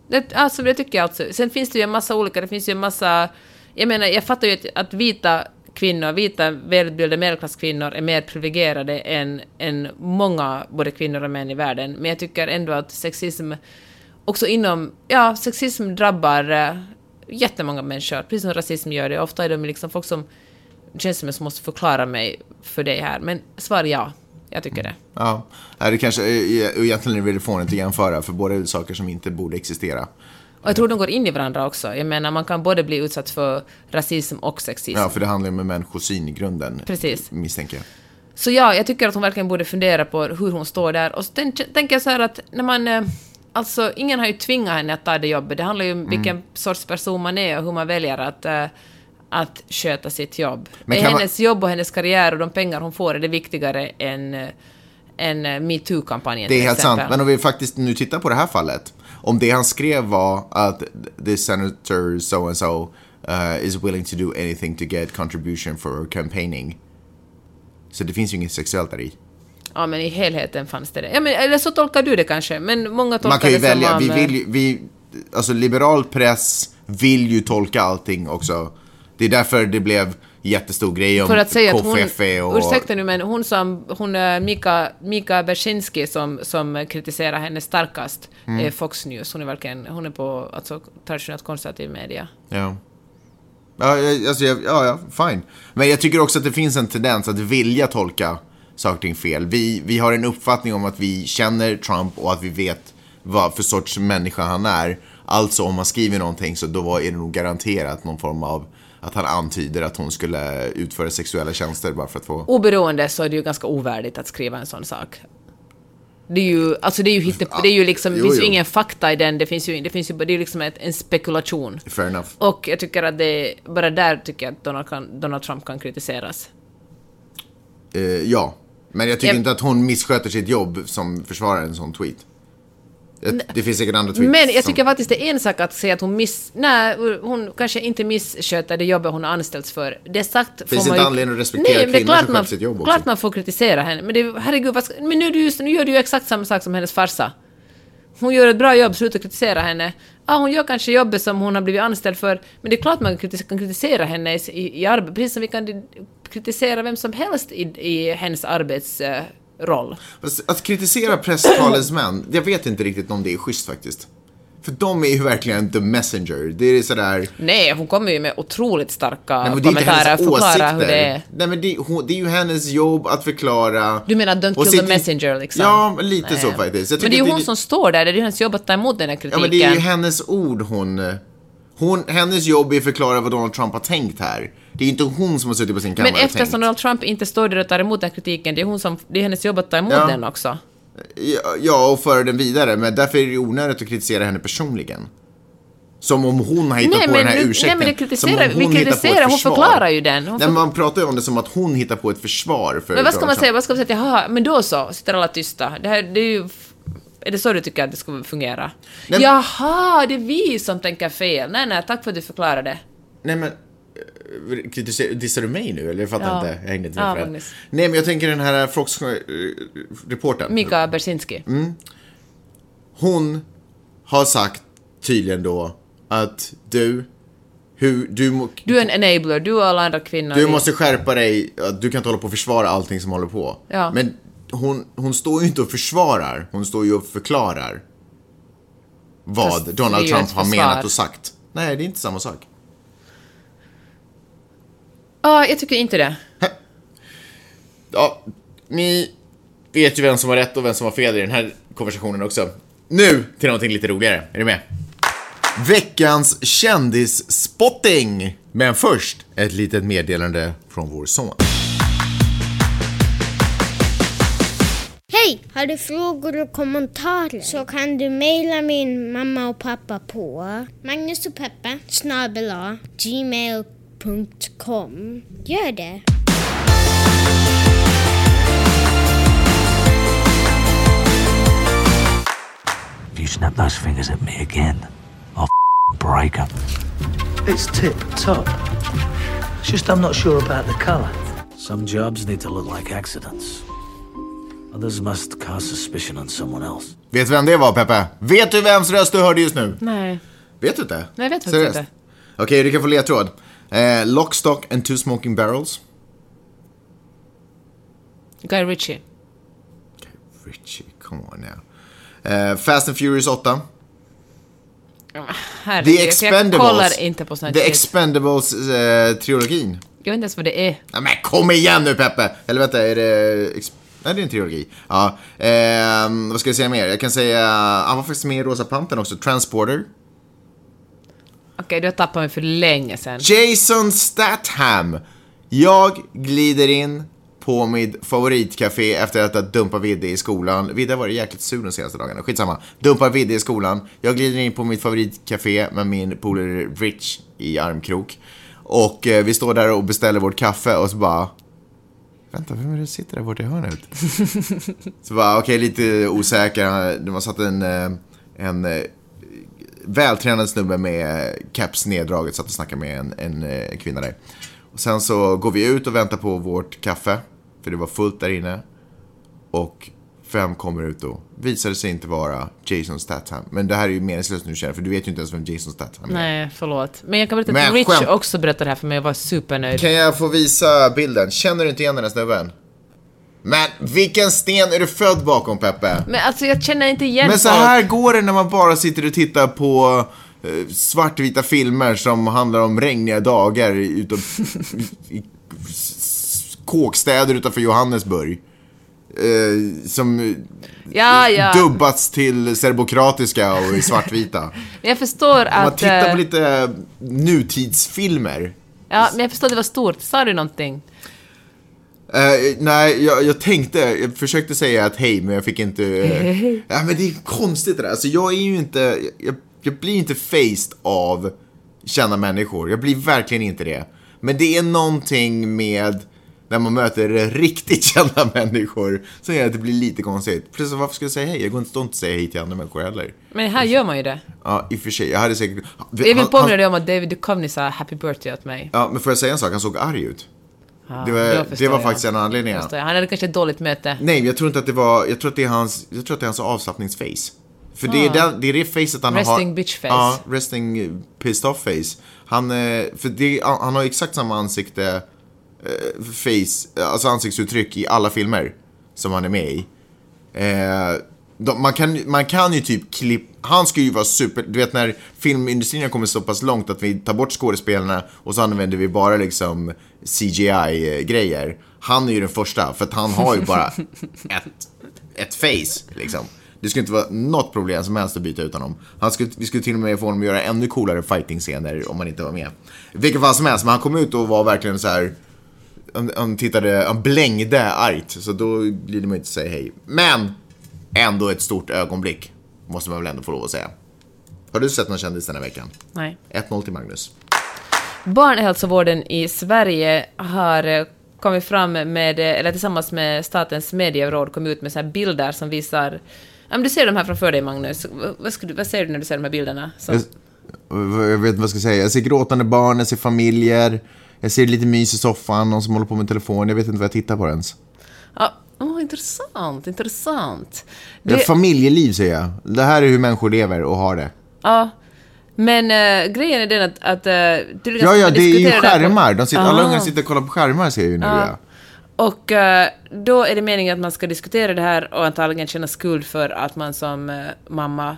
Det, alltså det tycker jag alltså. Sen finns det ju en massa olika, det finns ju en massa... Jag menar, jag fattar ju att, att vita kvinnor, vita välutbildade medelklasskvinnor är mer privilegierade än, än många både kvinnor och män i världen. Men jag tycker ändå att sexism också inom... Ja, sexism drabbar eh, jättemånga människor, precis som rasism gör det. Ofta är de liksom folk som... Det känns som jag måste förklara mig för dig här, men svar ja. Jag tycker det. Ja, det kanske, eh, egentligen är det fånigt att jämföra, för båda är saker som inte borde existera. Och jag tror de går in i varandra också. Jag menar, man kan både bli utsatt för rasism och sexism. Ja, för det handlar ju om människosyn i grunden. Precis. Misstänker jag. Så ja, jag tycker att hon verkligen borde fundera på hur hon står där. Och så tän- tänker jag så här att när man... eh, Alltså, ingen har ju tvingat henne att ta det jobbet. Det handlar ju Mm. om vilken sorts person man är och hur man väljer att, eh, att sköta sitt jobb. Men är kan man- hennes jobb och hennes karriär och de pengar hon får, är det viktigare än, eh, än eh, metoo-kampanjen Det är helt exempel? sant, men om vi faktiskt nu tittar på det här fallet. Om det han skrev var att this senator so and so uh, is willing to do anything to get contribution for campaigning. Så det finns ju inget sexuellt där i. Ja, men i helheten fanns det det. Ja, men, eller så tolkar du det kanske, men många tolkar Man kan ju det som välja, om, vi eh, vill ju, vi, alltså liberal press vill ju tolka allting också. Det är därför det blev jättestor grej om För att säga KFF och... ursäkta nu men hon som, hon eh, Mika, Mika Bersinski som, som kritiserar henne starkast Mm. är Fox News. Hon är verkligen, hon är på alltså, traditionellt konservativ media. Ja. Ja, alltså, ja, ja, fine. Men jag tycker också att det finns en tendens att vilja tolka saker och ting fel. Vi, vi har en uppfattning om att vi känner Trump och att vi vet vad för sorts människa han är. Alltså om man skriver någonting så då är det nog garanterat någon form av att han antyder att hon skulle utföra sexuella tjänster bara för att få... Oberoende så är det ju ganska ovärdigt att skriva en sån sak. Det är ju, alltså det är ju hittep- det är ju liksom, Jo, finns ju ingen fakta i den, det finns ju, det finns ju, det är ju liksom ett, en spekulation. Fair enough. Och jag tycker att det, bara där tycker jag att Donald, kan, Donald Trump kan kritiseras. Eh, ja. Men jag tycker Jag- inte att hon missköter sitt jobb som försvarar en sån tweet. Det finns säkert andra tweets Men jag som- tycker faktiskt det är en sak att säga att hon miss... Nej, hon kanske inte missköter det jobbet hon har anställts för. Det är sagt Finns får man inte ju- anledning att respektera Nej, kvinnor klart som man, sitt jobb också. klart man får kritisera henne. Men det, herregud, vad ska, men nu, just, nu gör du ju exakt samma sak som hennes farsa. Hon gör ett bra jobb, sluta kritisera henne. Ja, hon gör kanske jobbet som hon har blivit anställd för, men det är klart man kan kritisera henne i, i, i arbetet, precis som vi kan kritisera vem som helst i, i hennes arbetsroll. Fast Att kritisera presstalesmän, jag vet inte riktigt om det är schysst faktiskt. För de är ju verkligen the messenger. Det är sådär... Nej, hon kommer ju med otroligt starka Nej, men det är inte kommentarer, hennes förklara hur det är. Nej, men det, hon, det är ju hennes jobb att förklara. Du menar don't kill the messenger liksom? Ja, lite Nej. så faktiskt. Men det är ju hon som står där, det är ju hennes jobb att ta emot den här Ja, kritiken. men det är ju hennes ord hon... hon hennes jobb är att förklara vad Donald Trump har tänkt här. Det är inte hon som har suttit på sin kammare Men eftersom tänkt. Donald Trump inte står där och tar emot den kritiken, det är, hon som, det är hennes jobb att ta emot Ja. den också. Ja, och föra den vidare. Men därför är det onödigt att kritisera henne personligen. Som om hon har hittat Nej, på den här du- ursäkten. nej, men kritiserar- vi hon ett kritiserar, hon försvar. förklarar ju den. Hon Nej, för- men man pratar ju om det som att hon hittar på ett försvar för Men vad ska man säga? Vad ska man säga? Jaha, men då så, sitter alla tysta. Det här, det är ju... Är det så du tycker att det ska fungera? Nej, Jaha, det är vi som tänker fel. Nej, nej, tack för att du förklarade. Nej men, eh, dissar du mig nu eller? Jag fattar Ja. inte. Jag hängde inte Ja, med. Magnus. Nej men jag tänker den här Fox-reportern. Mika Bersinski. Mm. Hon har sagt tydligen då att du, hur, du, Du är en enabler, du och alla andra kvinnor. du måste skärpa dig, du kan inte hålla på och försvara allting som håller på. Ja. Men hon, hon står ju inte och försvarar, hon står ju och förklarar vad Fast Donald Trump har menat och sagt. Nej, det är inte samma sak. Ja, jag tycker inte det. Ja, ni vet ju vem som har rätt och vem som har fel i den här konversationen också. Nu till någonting lite roligare. Är du med? Veckans kändisspotting! Men först ett litet meddelande från vår son. Hej! Har du frågor och kommentarer så kan du mejla min mamma och pappa på Magnus och Peppe snabel gmail.com. Gör det! If you snap those fingers at me again, I'll break them. It's tip top. It's just I'm not sure about the colour. Some jobs need to look like accidents. Others must cast suspicion on someone else. Vet du vem det var, Peppe? Vet du vems röst du hörde just nu? Nej. Vet du inte? Nej, jag vet faktiskt inte. Okej, du kan få ledtråd. Eh, Lock, Stock and Two Smoking Barrels. Guy Ritchie. Richie, come on now. Eh, Fast and Furious 8. Herregud, The jag- Jag Expendables. kollar inte på sånt The shit. Expendables-trilogin. Jag vet inte ens vad det är. Nej men kom igen nu Peppe! Eller vänta, är det... Nej, det är en trilogi. Ja. Ehm, vad ska jag säga mer? Jag kan säga... Han var faktiskt med i Rosa Pantern också. Transporter. Okej, du har tappat mig för länge sedan. Jason Statham. Jag glider in på mitt favoritcafé efter att ha dumpat Vidde i skolan. Vidde har varit jäkligt sur de senaste dagarna. Skitsamma. Dumpar Vidde i skolan. Jag glider in på mitt favoritcafé med min polare Rich i armkrok. Och eh, vi står där och beställer vårt kaffe och så bara... Vänta, vem är det som sitter där borta i hörnet? så bara, okej, lite osäker. De har satt en, eh, en eh, vältränad snubbe med caps neddraget satt och snackade med en, en eh, kvinna där. Och sen så går vi ut och väntar på vårt kaffe, för det var fullt där inne. Och vem kommer ut då? Visade sig inte vara Jason Statham. Men det här är ju meningslöst nu känner för du vet ju inte ens vem Jason Statham är. Nej, förlåt. Men jag kan berätta Men att Rich skämt- också berättade det här för mig och var supernöjd. Kan jag få visa bilden? Känner du inte igen den här snubben? Men vilken sten är du född bakom Peppe? Men alltså jag känner inte igen Men så folk. här går det när man bara sitter och tittar på eh, svartvita filmer som handlar om regniga dagar utav, i, kåkstäder utanför Johannesburg. Eh, som Ja, ja. dubbats till serbokratiska och i svartvita. Jag förstår Om man att... tittar eh, på lite nutidsfilmer. Ja, men jag förstår att det var stort. Sa du någonting? Eh, nej, jag, jag tänkte, jag försökte säga att hej, men jag fick inte... eh, ja, men det är konstigt det där. Alltså, jag är ju inte... Jag, jag blir inte faced av kända människor. Jag blir verkligen inte det. Men det är någonting med när man möter riktigt kända människor som gör att det blir lite konstigt. Plus, varför ska jag säga hej? Jag går inte stå inte säga hej till andra människor heller. Men här gör man ju det. Ja, i och för sig. Jag hade säkert... Jag vill påminna dig om att David Duchovny sa happy birthday åt mig. Ja, men får jag säga en sak? Han såg arg ut. det var, det var faktiskt en jag. Han hade kanske ett dåligt möte. Nej, jag tror inte att det var, jag tror att det är hans, jag tror att det är hans avslappningsface. För det, är den, det är det facet han har. Ah. Resting bitch face. Ja, resting pissed off face. Han, eh, för det, han har exakt samma ansikte, eh, face, alltså ansiktsuttryck i alla filmer som han är med i. Eh, de, man, kan, man kan ju typ klipp, han ska ju vara super, du vet när filmindustrin har kommit så pass långt att vi tar bort skådespelarna och så använder vi bara liksom CGI-grejer. Han är ju den första, för att han har ju bara ett, ett face liksom. Det skulle inte vara något problem som helst att byta ut honom. Han skulle, vi skulle till och med få honom att göra ännu coolare fighting-scener om han inte var med. Vilket fall som helst, men han kom ut och var verkligen så här. Han, han tittade, han blängde argt, så då blir det man inte säga hej. Men ändå ett stort ögonblick, måste man väl ändå få lov att säga. Har du sett någon kändis den här veckan? Nej. 1-0 till Magnus. Barnhälsovården i Sverige har eh, kommit fram med, eh, eller tillsammans med Statens medieråd, kommit ut med så här bilder som visar... Ja, du ser de här framför dig, Magnus. Vad, du, vad ser du när du ser de här bilderna? Som, Jag, jag vet inte vad jag ska säga. Jag ser gråtande barn, jag ser familjer, jag ser lite mys i soffan, någon som håller på med telefon. Jag vet inte vad jag tittar på ens. ja, åh, intressant, intressant. Det... Det, Familjeliv säger jag. Det här är hur människor lever och har det. ja, men uh, grejen är den att... att uh, Ja, ska ja, man det är ju skärmar. De sitter, alla ungar sitter och kollar på skärmar ser jag ju nu. Ja. Och eh, då är det meningen att man ska diskutera det här och antagligen känna skuld för att man som eh, mamma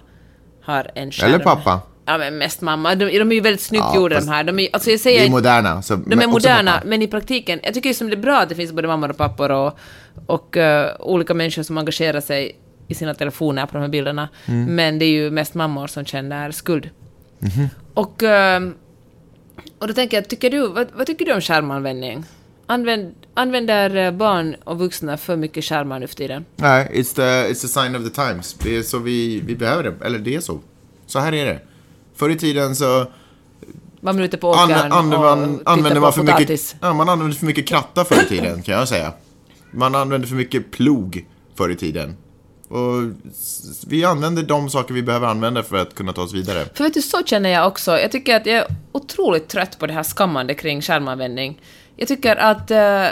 har en skärm. Eller pappa. Ja, men mest mamma. De, de är ju väldigt snyggt Ja, gjorda de här. De är, alltså jag säger, är moderna. Så, de är moderna, men i praktiken, jag tycker ju som det är bra att det finns både mammor och pappor och, och eh, olika människor som engagerar sig i sina telefoner på de här bilderna. Mm. Men det är ju mest mammor som känner skuld. Mhm. Och, eh, och då tänker jag, tycker du, vad, vad tycker du om skärmanvändning? Använd, använder eh, barn och vuxna för mycket skärmar nu för tiden? Nej, it's the, it's the sign of the times. Det är så vi, vi behöver det. Eller det är så. Så här är det. Förr i tiden så Var man ute på an, åkern och man, använde man för potatis? mycket, ja, man använde för mycket kratta förr i tiden kan jag säga. Man använde för mycket plog förr i tiden. Och vi använder de saker vi behöver använda för att kunna ta oss vidare. För vet du, så känner jag också. Jag tycker att jag är otroligt trött på det här skammande kring skärmanvändning. Jag tycker att... Eh,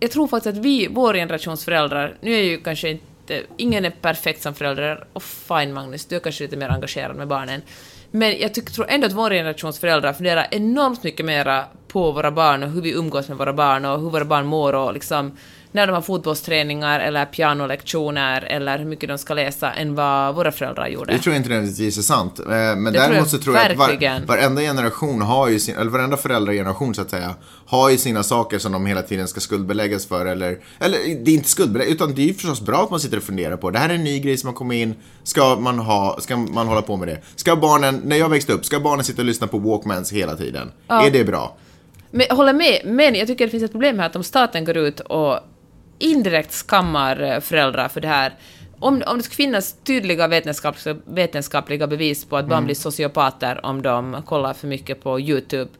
jag tror faktiskt att vi, vår generations föräldrar, nu är ju kanske inte... Eh, ingen är perfekt som förälder, och fine Magnus, du är kanske lite mer engagerad med barnen. Men jag tycker, tror ändå att vår generations föräldrar funderar enormt mycket mera på våra barn och hur vi umgås med våra barn och hur våra barn mår och liksom när de har fotbollsträningar eller pianolektioner eller hur mycket de ska läsa än vad våra föräldrar gjorde. Det tror jag inte nödvändigtvis är sant. Eh, Men tror däremot så tror jag att var, varenda generation har ju sin, eller varenda föräldrageneration så att säga, har ju sina saker som de hela tiden ska skuldbeläggas för eller, eller det är inte skuldbeläggas, utan det är ju förstås bra att man sitter och funderar på, det här är en ny grej som har kommit in, ska man ha, ska man hålla på med det? Ska barnen, när jag växte upp, ska barnen sitta och lyssna på Walkmans hela tiden? Är det bra? Men, håller med, men jag tycker det finns ett problem här att om staten går ut och indirekt skammar eh, föräldrar för det här, om, om det skulle finnas tydliga vetenskapliga, vetenskapliga bevis på att barn blir sociopater om de kollar för mycket på YouTube,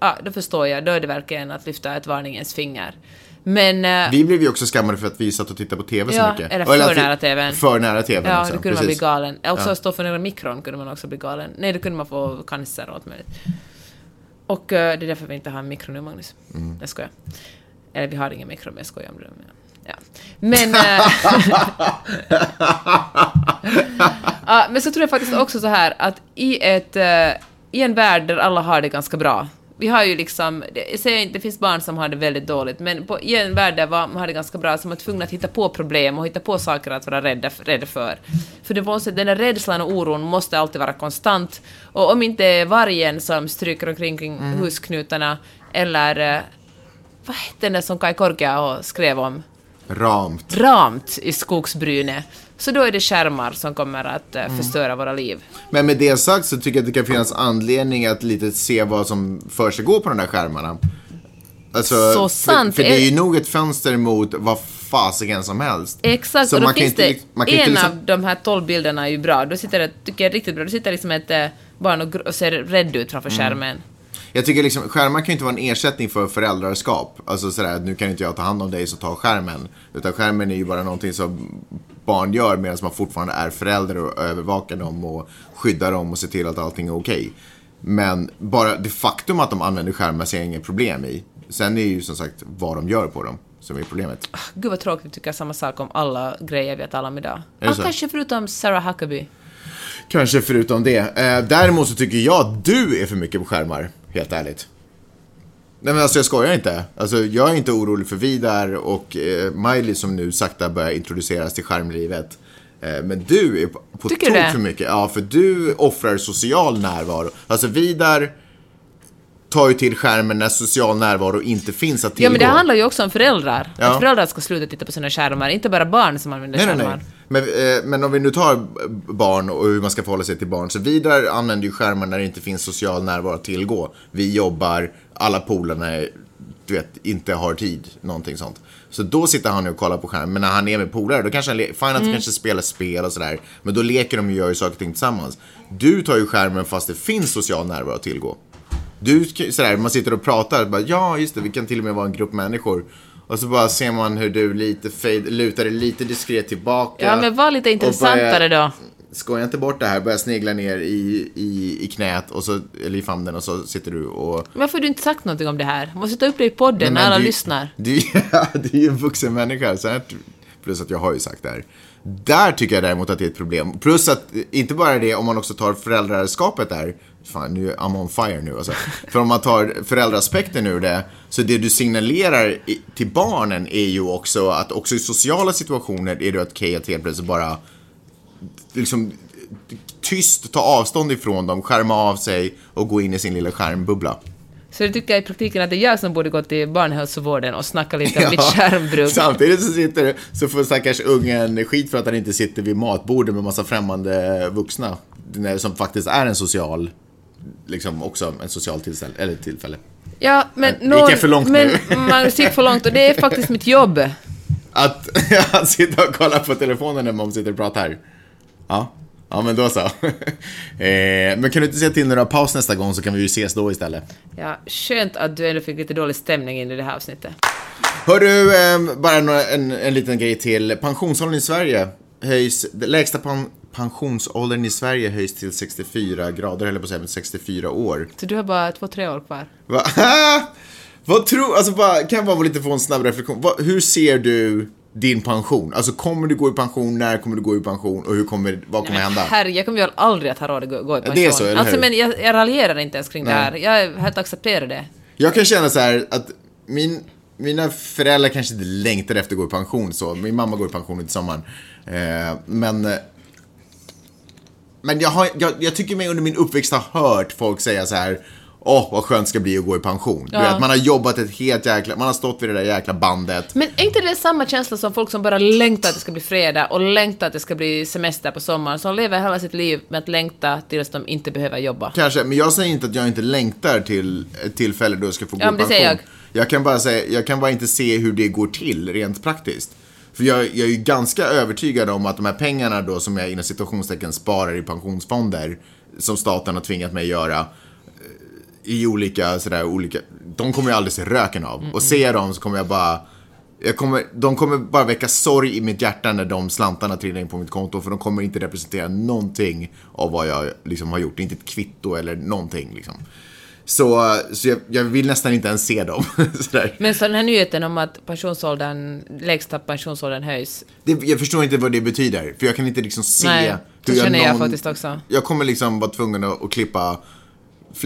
ja, då förstår jag, då är det verkligen att lyfta ett varningens finger. Men... eh, Vi blev ju också skammade för att vi satt och tittade på TV så Ja, mycket. eller för vi- nära TVn. För nära TVn Ja, också. då kunde man bli precis. galen. Också stå för några mikron kunde man också bli galen. Nej, då kunde man få cancer och allt möjligt. Och eh, det är därför vi inte har en mikro nu, Magnus. Mm. Jag skojar. Eller vi har ingen mikro, men jag skojar om det. Men, ja. men, ja, men så tror jag faktiskt också så här att i, ett, eh, i en värld där alla har det ganska bra, vi har ju liksom, jag säger inte, det finns barn som har det väldigt dåligt, men på, i en värld där man har det ganska bra så är man tvungen att hitta på problem och hitta på saker att vara rädda, rädda för. För det måste, den där rädslan och oron måste alltid vara konstant. Och om inte vargen som stryker omkring kring husknutarna, eller eh, vad hette den som Kai Korkia skrev om? Ramt. Ramt i skogsbrynet. Så då är det skärmar som kommer att eh, förstöra våra liv. Men med det sagt så tycker jag att det kan finnas anledning att lite se vad som för sig på de där skärmarna. Alltså, Så sant. För, för det är ju Är- nog ett fönster mot vad fasiken som helst. Exakt, Så och då man kan finns inte det, man kan inte en liksom- av de här tolv bilderna är ju bra. Då sitter det, tycker jag riktigt bra, då sitter liksom ett eh, barn och, och ser rädd ut framför Mm. skärmen. Jag tycker liksom, skärmar kan ju inte vara en ersättning för föräldraskap. Alltså sådär, nu kan inte jag ta hand om dig så ta skärmen. Utan skärmen är ju bara någonting som barn gör medan man fortfarande är förälder och övervakar dem och skyddar dem och ser till att allting är okej. Men bara det faktum att de använder skärmar ser jag inget problem i. Sen är ju som sagt vad de gör på dem som är problemet. Gud vad tråkigt att tycka samma sak om alla grejer vi talar om idag. det Ja, så? kanske förutom Sarah Huckabee. Kanske förutom det. Eh, däremot så tycker jag att du är för mycket på skärmar, helt ärligt. Nej men alltså jag skojar inte. Alltså jag är inte orolig för Vidar och eh, Miley som nu sakta börjar introduceras till skärmlivet. Eh, Men du är på, tok för mycket. Ja, för du offrar social närvaro. Alltså Vidar tar ju till skärmen när social närvaro inte finns att tillgå. Ja, men det handlar ju också om föräldrar. Ja. Att föräldrar ska sluta titta på sina skärmar, inte bara barn som använder Nej, nej, skärmar. nej. Men, eh, men om vi nu tar barn och hur man ska förhålla sig till barn. Så Vidar använder ju skärmar när det inte finns social närvaro att tillgå. Vi jobbar, alla polarna du vet, inte har tid, någonting sånt. Så då sitter han och kollar på skärmen. Men när han är med polare, då kanske han, att Mm. kanske spelar spel och sådär. Men då leker de och gör ju saker och ting tillsammans. Du tar ju skärmen fast det finns social närvaro att tillgå. Du, sådär, man sitter och pratar, bara, ja just det, vi kan till och med vara en grupp människor. Och så bara ser man hur du lite fade, lutar dig lite diskret tillbaka. Ja, men var lite intressantare börjar- då. Skoja inte bort det här, börja snegla ner i, i, i knät, och så, eller i famnen och så sitter du och... Varför har du inte sagt någonting om det här? Måste ta upp det i podden när alla du, lyssnar. Du, ja, du är ju en vuxen människa, så här, plus att jag har ju sagt det här. Där tycker jag däremot att det är ett problem. Plus att, inte bara det, om man också tar föräldraskapet där. Fan, nu I'm on fire nu alltså. För om man tar föräldraaspekten ur det, så det du signalerar i, till barnen är ju också att också i sociala situationer är det att helt plötsligt bara liksom tyst ta avstånd ifrån dem, skärma av sig och gå in i sin lilla skärmbubbla. Så du tycker i praktiken att det är jag som borde gå till barnhälsovården och snacka lite om mitt skärmbruk? Samtidigt så, sitter, så får stackars ungen skit för att han inte sitter vid matbordet med massa främmande vuxna. Som faktiskt är en social, liksom också en social tillställ, eller tillfälle. Ja, men Gick jag för långt men nu? Magnus gick för långt och det är faktiskt mitt jobb. Att, att sitta och kolla på telefonen när man sitter och pratar. Ja, ja men då så. eh, men kan du inte säga till när du har paus nästa gång så kan vi ju ses då istället. Ja, skönt att du ändå fick lite dålig stämning in i det här avsnittet. Hör du, eh, bara några, en, en liten grej till. Pensionsåldern i Sverige höjs, lägsta pen, pensionsåldern i Sverige höjs till 64 grader, eller på att säga, men 64 år. Så du har bara två, tre år kvar. Va? Vad tror, alltså bara, kan jag bara lite få en snabb reflektion. Vad, hur ser du din pension? Alltså kommer du gå i pension, när kommer du gå i pension och hur kommer, vad kommer hända? Herre, jag kommer ju aldrig att ha råd att gå, gå i pension. det är så, eller alltså, hur? men jag, jag raljerar inte ens kring det Nej. här. Jag helt accepterar det. Jag kan känna så här att min, mina föräldrar kanske inte längtar efter att gå i pension så. Min mamma går i pension till sommaren. Eh, men men jag, har, jag, jag tycker mig under min uppväxt ha hört folk säga så här. Åh, vad skönt det ska bli att gå i pension. Du Ja. vet, man har jobbat ett helt jäkla, man har stått vid det där jäkla bandet. Men är inte det samma känsla som folk som bara längtar att det ska bli fredag och längtar att det ska bli semester på sommaren, som lever hela sitt liv med att längta tills de inte behöver jobba? Kanske, men jag säger inte att jag inte längtar till ett tillfälle då jag ska få gå Ja, i men det pension. säger jag. Jag kan bara säga, jag kan bara inte se hur det går till rent praktiskt. För jag, jag är ju ganska övertygad om att de här pengarna då som jag inom situationstecken sparar i pensionsfonder, som staten har tvingat mig göra, eh, i olika sådär olika, de kommer jag aldrig se röken av. Och ser jag dem så kommer jag bara, jag kommer, de kommer bara väcka sorg i mitt hjärta när de slantarna trillar in på mitt konto för de kommer inte representera någonting av vad jag liksom har gjort. Inte ett kvitto eller någonting liksom. Så, så jag, jag vill nästan inte ens se dem. Men så den här nyheten om att pensionsåldern, lägsta pensionsåldern höjs, Det, jag förstår inte vad det betyder, för jag kan inte liksom se Nej, det känner jag faktiskt också. Jag kommer liksom vara tvungen att, att klippa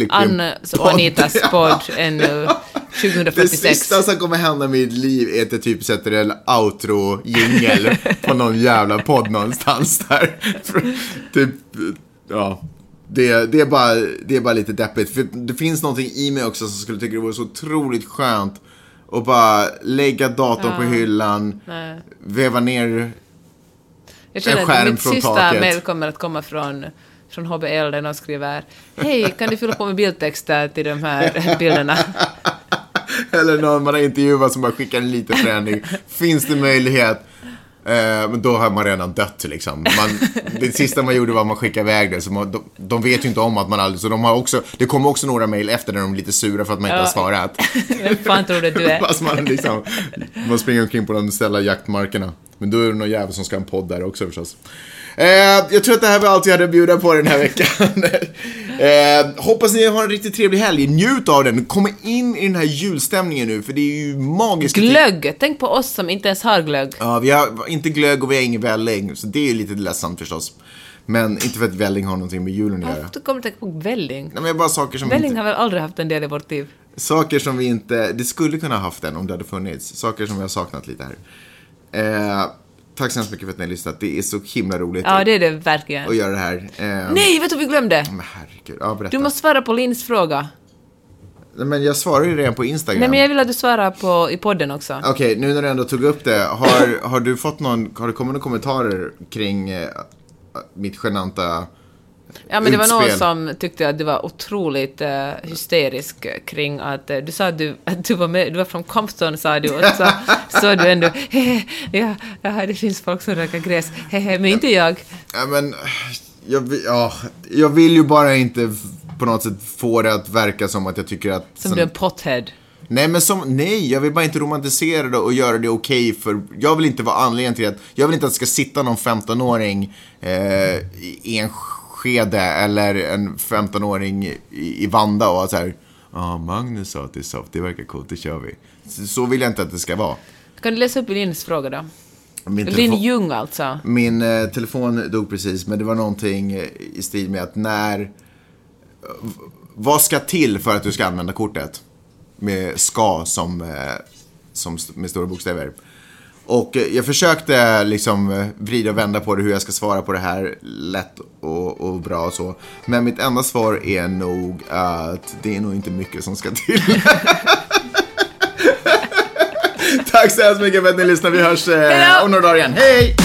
Annes och Anitas podd ännu Det 2046. sista som kommer hända i mitt liv är att jag typ sätter en outro-jingel på någon jävla podd någonstans där. typ, ja. Det, det, är bara, det är bara lite deppigt. För det finns någonting i mig också som skulle tycka det vore så otroligt skönt att bara lägga datorn på hyllan, Nej. veva ner Jag känner en skärm att mitt från sista taket. mejl kommer att komma från, från HBL där de skriver Hej, kan du fylla på med bildtexter till de här bilderna? Eller någon man har intervjuat som bara skickar en liten förändring. Finns det möjlighet? Eh, men då har man redan dött liksom. Man, det sista man gjorde var att man skickade iväg det. Så man, de, de vet ju inte om att man aldrig... Så de har också, det kommer också några mejl efter där de är lite sura för att man inte Ja. har svarat. Vem fan tror du du är? Fast man liksom... Man springer omkring på de ställa jaktmarkerna. Men då är det någon jävel som ska ha en podd där också förstås. Eh, jag tror att det här var allt jag hade att bjuda på den här veckan. eh, hoppas ni har en riktigt trevlig helg. Njut av den. Kom in i den här julstämningen nu, för det är ju magiskt. Glögg! Tänk på oss som inte ens har glögg. Ja, vi har inte glögg och vi har ingen välling, så det är ju lite ledsamt förstås. Men inte för att välling har någonting med julen att göra. Du kommer tänka på välling. Nej, men bara saker som, Välling inte, har väl aldrig haft en del i vårt liv? saker som vi inte... Det skulle kunna ha haft den om det hade funnits. Saker som vi har saknat lite här. Eh, tack så hemskt mycket för att ni har lyssnat. Det är så himla roligt Ja, det är det verkligen. att göra det här. Eh, Nej, vet du vad vi glömde? Men herregud, ja berätta. Du måste svara på Linns fråga. Men jag svarar ju redan på Instagram. Nej, men jag vill att du svarar på, i podden också. Okej, nu när du ändå tog upp det. Har, har du fått någon, har det kommit några kommentarer kring eh, mitt genanta Ja, men det var någon utspel? som tyckte att du var otroligt uh, hysterisk kring att uh, du sa att du, att du var med, du var från Compton sa du och så sa du ändå hehe, ja, ja, det finns folk som röker gräs, hehe, men inte jag. Ja, men jag, ja, jag vill ju bara inte på något sätt få det att verka som att jag tycker att... Som du är en pothead. Nej, men som, nej, jag vill bara inte romantisera det och göra det okej för, jag vill inte vara anledningen till att, jag vill inte att det ska sitta någon 15-åring eh, i Enskede eller en 15-åring i, i Vanda och så här, ja, Magnus sa att det är soft, det verkar coolt, det kör vi. Så, så vill jag inte att det ska vara. Kan du läsa upp Linns fråga då? Min Linn Ljung alltså. Min eh, telefon dog precis, men det var någonting eh, i stil med att när... eh, Vad ska till för att du ska använda kortet? Med ska som, eh, som med stora bokstäver. Och eh, jag försökte liksom eh, vrida och vända på det, hur jag ska svara på det här lätt och, och bra och så. Men mitt enda svar är nog att det är nog inte mycket som ska till. Tack så hemskt mycket för att ni lyssnade. Vi hörs eh, om några dagar igen. Hej!